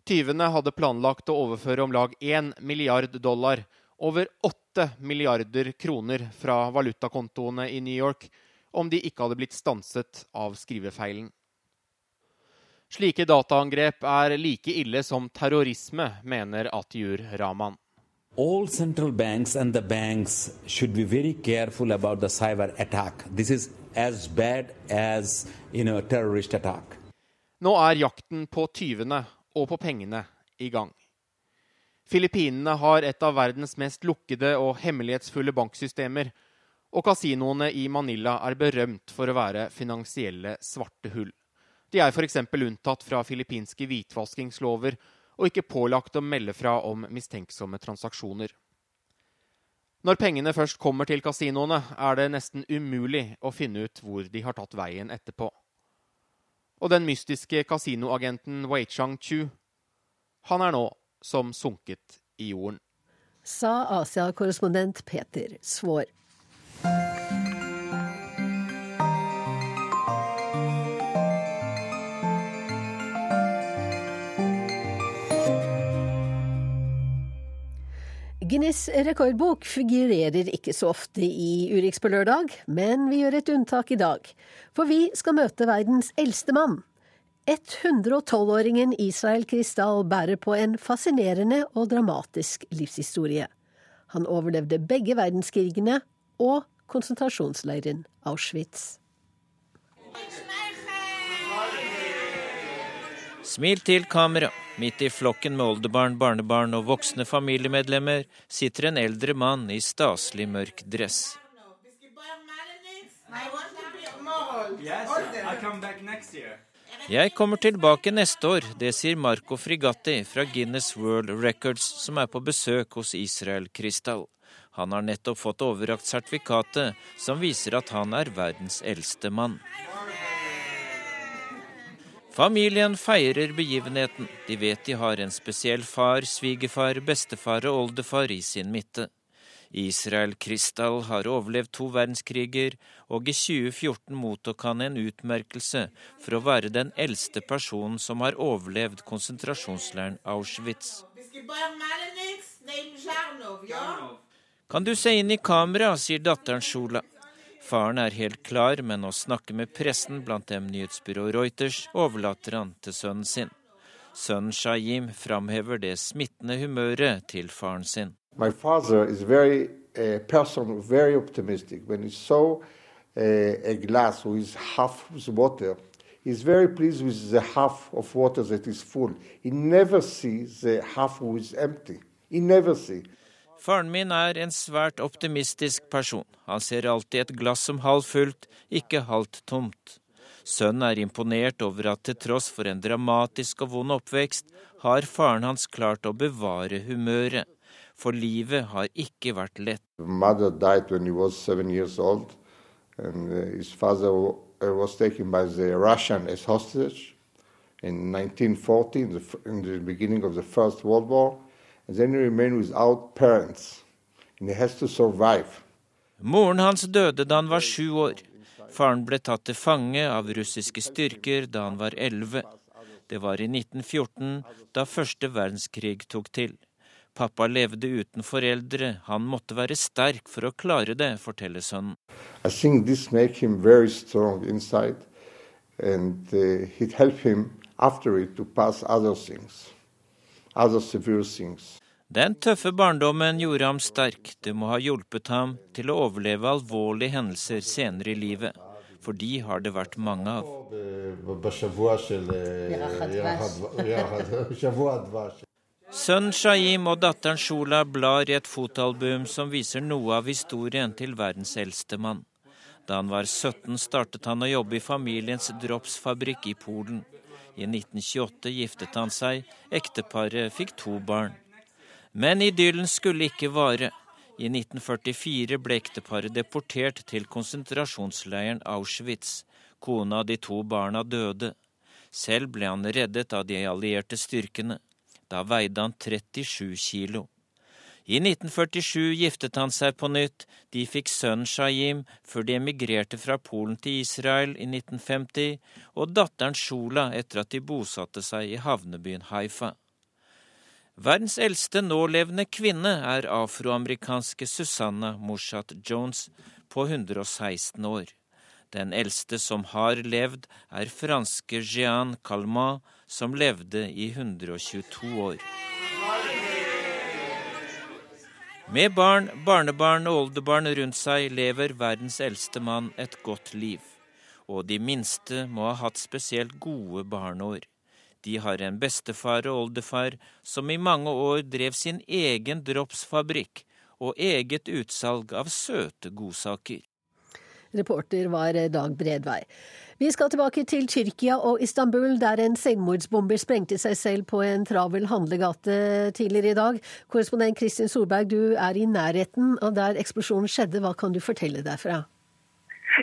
Tyvene hadde planlagt å overføre om lag 1 milliard dollar, over 8 milliarder kroner fra valutakontoene i New York, om de ikke hadde blitt stanset av skrivefeilen. Slike dataangrep er like ille som terrorisme, mener Atiur Rahman. All central banks and the banks should be very careful about the cyber attack. This is as bad as you know, a terrorist attack. Nå er jakten på tyvene og på pengene i gang. Filippinene har et av verdens mest lukkede og hemmelighetsfulle banksystemer, og kasinoene i Manila er berømt for å være finansielle svarte hull. De er f.eks. unntatt fra filippinske hvitvaskingslover og ikke pålagt å melde fra om mistenksomme transaksjoner. Når pengene først kommer til kasinoene, er det nesten umulig å finne ut hvor de har tatt veien etterpå. Og den mystiske kasinoagenten Wei Chang-chu, han er nå som sunket i jorden. Sa Asia-korrespondent Peter Svaar. Guinness rekordbok figurerer ikke så ofte i Urix på lørdag, men vi gjør et unntak i dag. For vi skal møte verdens eldste mann. 112-åringen Israel Kristall bærer på en fascinerende og dramatisk livshistorie. Han overlevde begge verdenskrigene og konsentrasjonsleiren Auschwitz. Smil til kamera. Midt i flokken med oldebarn, barnebarn og voksne familiemedlemmer sitter en eldre mann i staselig mørk dress. Jeg kommer tilbake neste år, det sier Marco Frigatti fra Guinness World Records, som er på besøk hos Israel Kristall. Han har nettopp fått overrakt sertifikatet som viser at han er verdens eldste mann. Familien feirer begivenheten. De vet de har en spesiell far, svigerfar, bestefar og oldefar i sin midte. Israel Kristall har overlevd to verdenskriger, og i 2014 mottok han en utmerkelse for å være den eldste personen som har overlevd konsentrasjonsleiren Auschwitz. Kan du se inn i kamera, sier datteren Shula. Faren er helt klar, men å snakke med pressen, blant dem nyhetsbyrået Reuters, overlater han til sønnen sin. Sønnen Shayim framhever det smittende humøret til faren sin. My father is very uh, person, very optimistic. When he a glass with half water, he's very pleased with the half of is full. He never sees the half who is. Faren min er en svært optimistisk person. Han ser alltid et glass som halvfullt, ikke halvt tomt. Sønnen er imponert over at til tross for en dramatisk og vond oppvekst, har faren hans klart å bevare humøret. For livet har ikke vært lett. Old, uh, father uh, was taken by the Russian as hostage in 1940, in the, in the beginning of the First World War. And then he remained without parents, and he has to survive. Moren hans døde da han var sju år. Faren ble tatt til fange av russiske styrker da han var elleve. Det var i 1914, da første verdenskrig tok til. Pappa levde uten foreldre, han måtte være sterk for å klare det, forteller sønnen. I think this make him very strong inside, and uh, it help him after it to pass other things, other severe things. Den tøffe barndommen gjorde ham sterk. Det må ha hjulpet ham til å overleve alvorlige hendelser senere i livet. For de har det vært mange av. Sønnen Shaim og datteren Shula blar i et fotoalbum som viser noe av historien til verdens eldste mann. Da han var 17 startet han å jobbe i familiens dropsfabrikk i Polen. I 1928 giftet han seg, ekteparet fikk to barn. Men idyllen skulle ikke vare. I 1944 ble ekteparet deportert til konsentrasjonsleiren Auschwitz. Kona og de to barna døde. Selv ble han reddet av de allierte styrkene. Da veide han 37 kilo. I 1947 giftet han seg på nytt. De fikk sønnen Shaim før de emigrerte fra Polen til Israel i 1950, og datteren Shula etter at de bosatte seg i havnebyen Haifa. Verdens eldste nålevende kvinne er afroamerikanske Susanna Moshat Jones på 116 år. Den eldste som har levd, er franske Jeanne Calmat, som levde i 122 år. Med barn, barnebarn og oldebarn rundt seg lever verdens eldste mann et godt liv. Og de minste må ha hatt spesielt gode barneår. De har en bestefar og oldefar som i mange år drev sin egen dropsfabrikk og eget utsalg av søte godsaker. Reporter var Dag Bredvei. Vi skal tilbake til Tyrkia og Istanbul, der en selvmordsbomber sprengte seg selv på en travel handlegate tidligere i dag. Korrespondent Kristin Solberg, du er i nærheten av der eksplosjonen skjedde. Hva kan du fortelle derfra?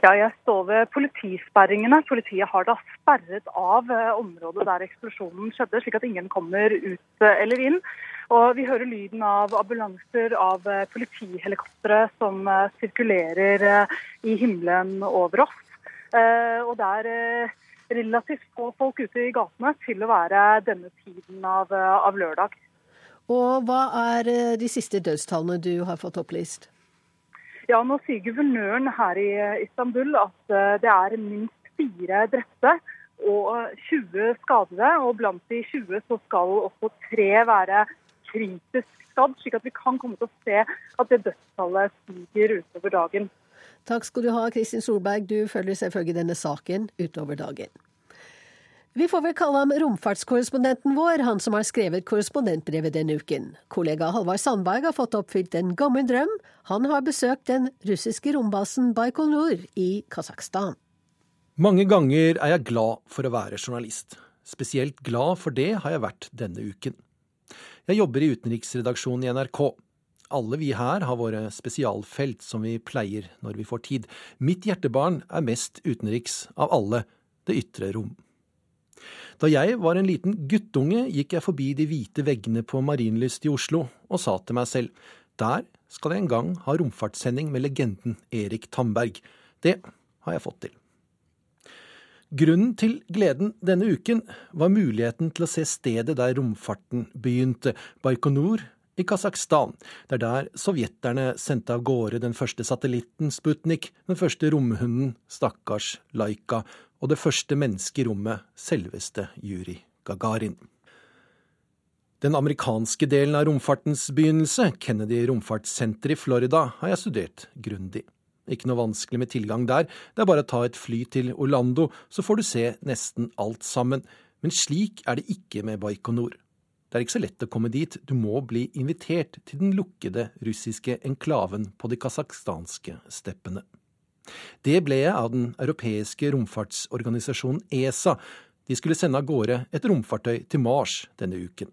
Ja, jeg står ved politisperringene. Politiet har da sperret av eh, området der eksplosjonen skjedde, slik at ingen kommer ut eh, eller inn. Og Vi hører lyden av ambulanser, av eh, politihelikoptre som sirkulerer i himmelen over oss. Og det er relativt få folk ute i gatene til å være denne tiden av, av lørdag. Og hva er de siste dødstallene du har fått opplyst? Ja, Nå sier guvernøren her i Istanbul at det er minst fire drepte og 20 skadede. Og blant de 20 så skal også tre være kritisk skadd, slik at vi kan komme til å se at det dødstallet stiger utover dagen. Takk skal du ha, Kristin Solberg. Du følger selvfølgelig denne saken utover dagen. Vi får vel kalle ham romfartskorrespondenten vår, han som har skrevet korrespondentbrevet denne uken. Kollega Halvard Sandberg har fått oppfylt en gammel drøm. Han har besøkt den russiske rombasen Baikonur i Kasakhstan. Mange ganger er jeg glad for å være journalist. Spesielt glad for det har jeg vært denne uken. Jeg jobber i utenriksredaksjonen i NRK. Alle vi her har våre spesialfelt som vi pleier når vi får tid. Mitt hjertebarn er mest utenriks av alle, det ytre rom. Da jeg var en liten guttunge, gikk jeg forbi de hvite veggene på Marienlyst i Oslo og sa til meg selv der skal jeg en gang ha romfartssending med legenden Erik Tamberg. Det har jeg fått til. Grunnen til gleden denne uken var muligheten til å se stedet der romfarten begynte, Baikonur i Kasakhstan. Det er der sovjeterne sendte av gårde den første satellitten Sputnik, den første romhunden, stakkars Laika, og det første mennesket i rommet, selveste Juri Gagarin. Den amerikanske delen av romfartens begynnelse, Kennedy romfartssenter i Florida, har jeg studert grundig. Ikke noe vanskelig med tilgang der, det er bare å ta et fly til Orlando, så får du se nesten alt sammen. Men slik er det ikke med Baikonur. Det er ikke så lett å komme dit, du må bli invitert til den lukkede russiske enklaven på de kasakhstanske steppene. Det ble jeg av den europeiske romfartsorganisasjonen ESA. De skulle sende av gårde et romfartøy til Mars denne uken.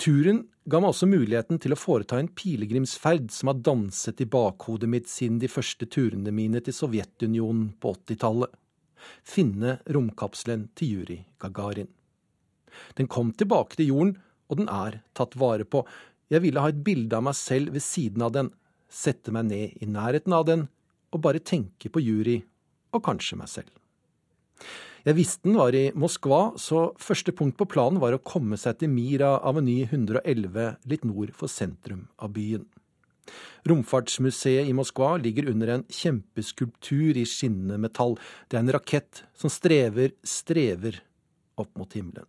Turen ga meg også muligheten til å foreta en pilegrimsferd som har danset i bakhodet mitt siden de første turene mine til Sovjetunionen på 80-tallet. Finne romkapselen til Juri Gagarin. Den kom tilbake til jorden, og den er tatt vare på. Jeg ville ha et bilde av meg selv ved siden av den, sette meg ned i nærheten av den og bare tenke på jury, og kanskje meg selv. Jeg visste den var i Moskva, så første punkt på planen var å komme seg til Mira Aveny 111 litt nord for sentrum av byen. Romfartsmuseet i Moskva ligger under en kjempeskulptur i skinnende metall. Det er en rakett som strever, strever opp mot himmelen.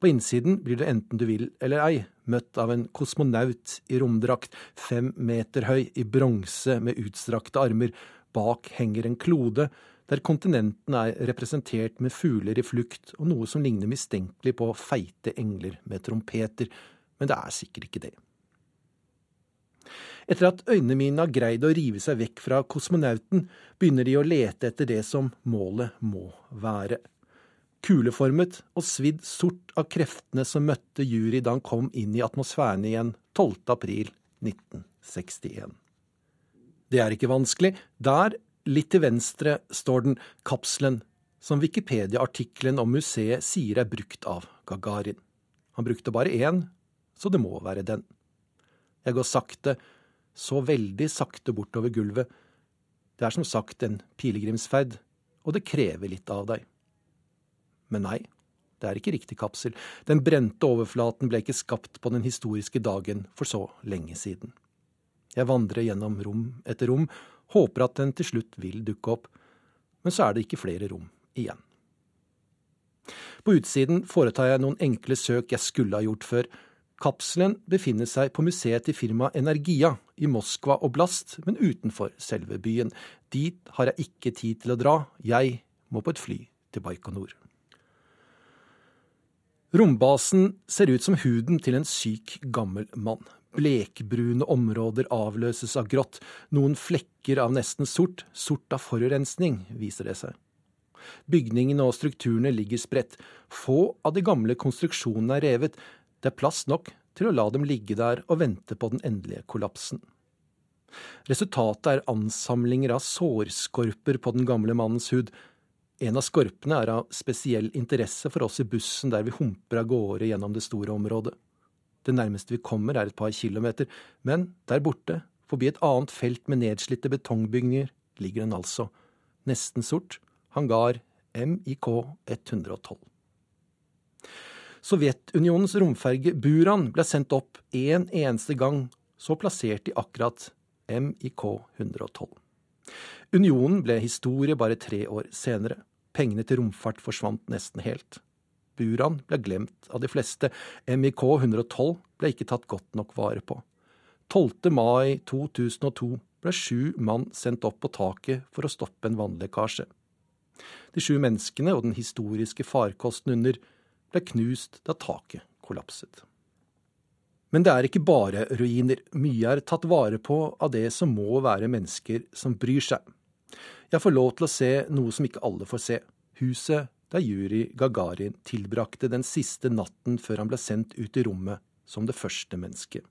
På innsiden blir du enten du vil eller ei møtt av en kosmonaut i romdrakt, fem meter høy, i bronse med utstrakte armer. Bak henger en klode der kontinentene er representert med fugler i flukt og noe som ligner mistenkelig på feite engler med trompeter, men det er sikkert ikke det. Etter at øynene mine har greid å rive seg vekk fra kosmonauten, begynner de å lete etter det som målet må være kuleformet og svidd sort av kreftene som møtte jury da han kom inn i atmosfæren igjen 12. april 1961. Det er ikke vanskelig. Der, litt til venstre, står den kapselen som Wikipedia-artikkelen om museet sier er brukt av Gagarin. Han brukte bare én, så det må være den. Jeg går sakte, så veldig sakte bortover gulvet. Det er som sagt en pilegrimsferd, og det krever litt av deg. Men nei, det er ikke riktig kapsel. Den brente overflaten ble ikke skapt på den historiske dagen for så lenge siden. Jeg vandrer gjennom rom etter rom, håper at den til slutt vil dukke opp, men så er det ikke flere rom igjen. På utsiden foretar jeg noen enkle søk jeg skulle ha gjort før. Kapselen befinner seg på museet til firmaet Energia i Moskva oblast, men utenfor selve byen. Dit har jeg ikke tid til å dra, jeg må på et fly til Baikonur. Rombasen ser ut som huden til en syk, gammel mann. Blekbrune områder avløses av grått, noen flekker av nesten sort, sort av forurensning, viser det seg. Bygningene og strukturene ligger spredt, få av de gamle konstruksjonene er revet, det er plass nok til å la dem ligge der og vente på den endelige kollapsen. Resultatet er ansamlinger av sårskorper på den gamle mannens hud. En av skorpene er av spesiell interesse for oss i bussen der vi humper av gårde gjennom det store området. Det nærmeste vi kommer er et par kilometer, men der borte, forbi et annet felt med nedslitte betongbygninger, ligger den altså, nesten sort, hangar MIK 112. Sovjetunionens romferge Buran ble sendt opp én en eneste gang, så plassert i akkurat MIK 112. Unionen ble historie bare tre år senere. Pengene til romfart forsvant nesten helt. Buran ble glemt av de fleste. MIK 112 ble ikke tatt godt nok vare på. 12. mai 2002 ble sju mann sendt opp på taket for å stoppe en vannlekkasje. De sju menneskene og den historiske farkosten under ble knust da taket kollapset. Men det er ikke bare ruiner. Mye er tatt vare på av det som må være mennesker som bryr seg. Jeg får lov til å se noe som ikke alle får se. Huset der Juri Gagarin tilbrakte den siste natten før han ble sendt ut i rommet som det første mennesket.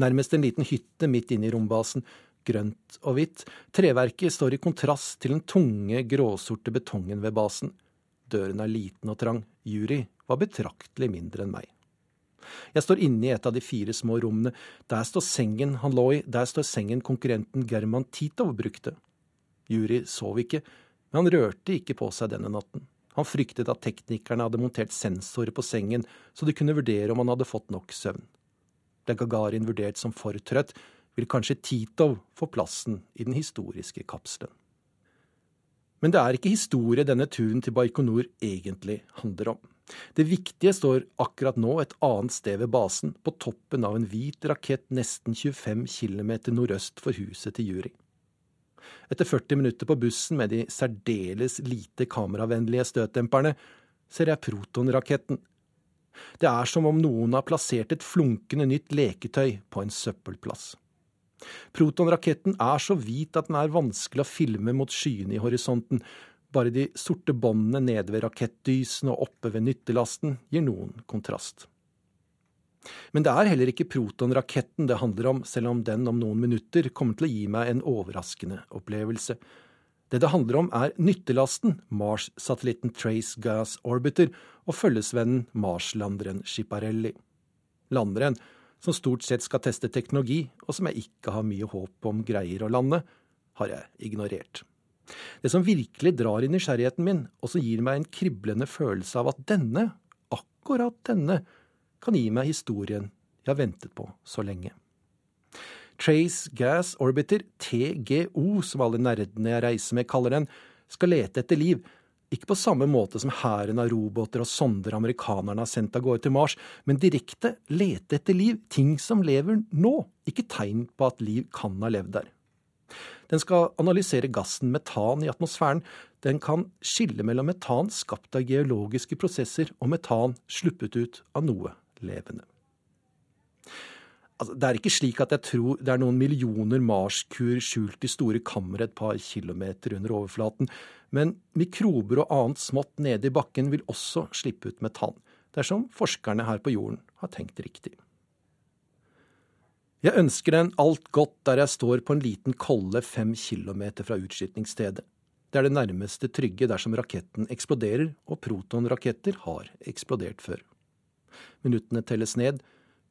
Nærmest en liten hytte midt inne i rombasen, grønt og hvitt. Treverket står i kontrast til den tunge, gråsorte betongen ved basen. Døren er liten og trang. Juri var betraktelig mindre enn meg. Jeg står inne i et av de fire små rommene. Der står sengen han lå i, der står sengen konkurrenten German Titov brukte. Juri sov ikke, men han rørte ikke på seg denne natten. Han fryktet at teknikerne hadde montert sensorer på sengen, så de kunne vurdere om han hadde fått nok søvn. Ble Gagarin vurdert som for trøtt, vil kanskje Titov få plassen i den historiske kapselen. Men det er ikke historie denne turen til Baikonur egentlig handler om. Det viktige står akkurat nå et annet sted ved basen, på toppen av en hvit rakett nesten 25 km nordøst for huset til Juri. Etter 40 minutter på bussen med de særdeles lite kameravennlige støtdemperne, ser jeg Proton-raketten. Det er som om noen har plassert et flunkende nytt leketøy på en søppelplass. Proton-raketten er så hvit at den er vanskelig å filme mot skyene i horisonten, bare de sorte båndene nede ved rakettdysen og oppe ved nyttelasten gir noen kontrast. Men det er heller ikke Proton-raketten det handler om, selv om den om noen minutter kommer til å gi meg en overraskende opplevelse. Det det handler om, er nyttelasten, Mars-satellitten Trace Gas Orbiter, og følgesvennen Mars-landeren Schiparelli. Landeren, som stort sett skal teste teknologi, og som jeg ikke har mye håp om greier å lande, har jeg ignorert. Det som virkelig drar i nysgjerrigheten min, og som gir meg en kriblende følelse av at denne, akkurat denne, kan gi meg historien jeg har ventet på så lenge. Trace Gas Orbiter, TGO, som alle nerdene jeg reiser med kaller den, skal lete etter liv, ikke på samme måte som hæren av roboter og sonder amerikanerne har sendt av gårde til Mars, men direkte lete etter liv, ting som lever nå, ikke tegn på at liv kan ha levd der. Den skal analysere gassen metan i atmosfæren. Den kan skille mellom metan skapt av geologiske prosesser og metan sluppet ut av noe levende. Altså, det er ikke slik at jeg tror det er noen millioner Mars-kur skjult i store kamre et par kilometer under overflaten, men mikrober og annet smått nede i bakken vil også slippe ut metan, dersom forskerne her på jorden har tenkt riktig. Jeg ønsker den alt godt der jeg står på en liten kolle fem kilometer fra utskytningsstedet. Det er det nærmeste trygge dersom raketten eksploderer, og protonraketter har eksplodert før. Minuttene telles ned.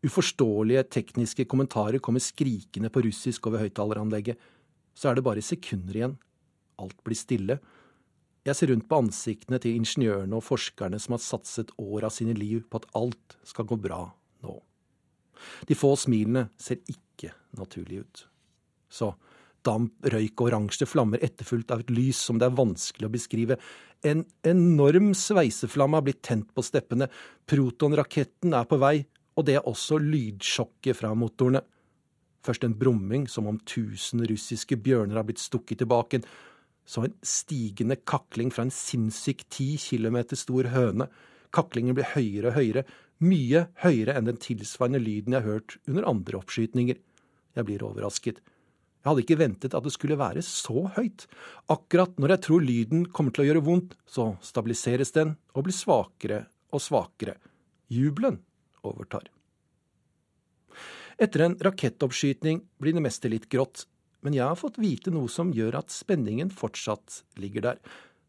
Uforståelige tekniske kommentarer kommer skrikende på russisk over høyttaleranlegget. Så er det bare sekunder igjen. Alt blir stille. Jeg ser rundt på ansiktene til ingeniørene og forskerne som har satset år av sine liv på at alt skal gå bra nå. De få smilene ser ikke naturlige ut. Så damp, røyk og oransje flammer etterfulgt av et lys som det er vanskelig å beskrive. En enorm sveiseflamme har blitt tent på steppene. Protonraketten er på vei, og det er også lydsjokket fra motorene. Først en brumming, som om tusen russiske bjørner har blitt stukket tilbake. Så en stigende kakling fra en sinnssyk ti kilometer stor høne. Kaklingen blir høyere og høyere. Mye høyere enn den tilsvarende lyden jeg har hørt under andre oppskytninger. Jeg blir overrasket. Jeg hadde ikke ventet at det skulle være så høyt. Akkurat når jeg tror lyden kommer til å gjøre vondt, så stabiliseres den og blir svakere og svakere. Jubelen overtar. Etter en rakettoppskyting blir det meste litt grått, men jeg har fått vite noe som gjør at spenningen fortsatt ligger der.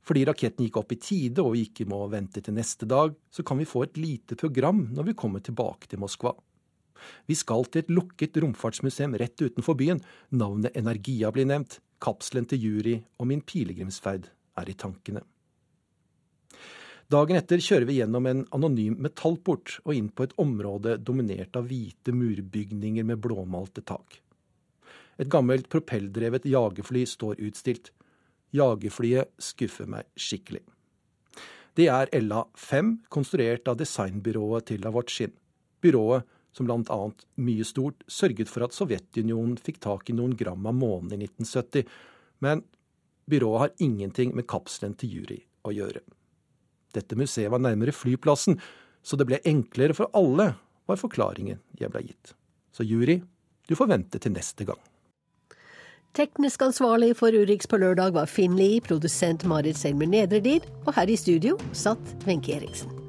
Fordi raketten gikk opp i tide og vi ikke må vente til neste dag, så kan vi få et lite program når vi kommer tilbake til Moskva. Vi skal til et lukket romfartsmuseum rett utenfor byen. Navnet Energia blir nevnt. Kapselen til Jury og min pilegrimsferd er i tankene. Dagen etter kjører vi gjennom en anonym metallport og inn på et område dominert av hvite murbygninger med blåmalte tak. Et gammelt propelldrevet jagerfly står utstilt. Jagerflyet skuffer meg skikkelig. Det er LA-5, konstruert av designbyrået til Lavotjin. Byrået som annet mye stort sørget for at Sovjetunionen fikk tak i noen gram av månen i 1970. Men byrået har ingenting med kapselen til Jury å gjøre. Dette museet var nærmere flyplassen, så det ble enklere for alle, var forklaringen jeg ble gitt. Så Jury, du får vente til neste gang. Teknisk ansvarlig for Urix på lørdag var Finn produsent Marit Selmer Nedredid, og her i studio satt Wenche Eriksen.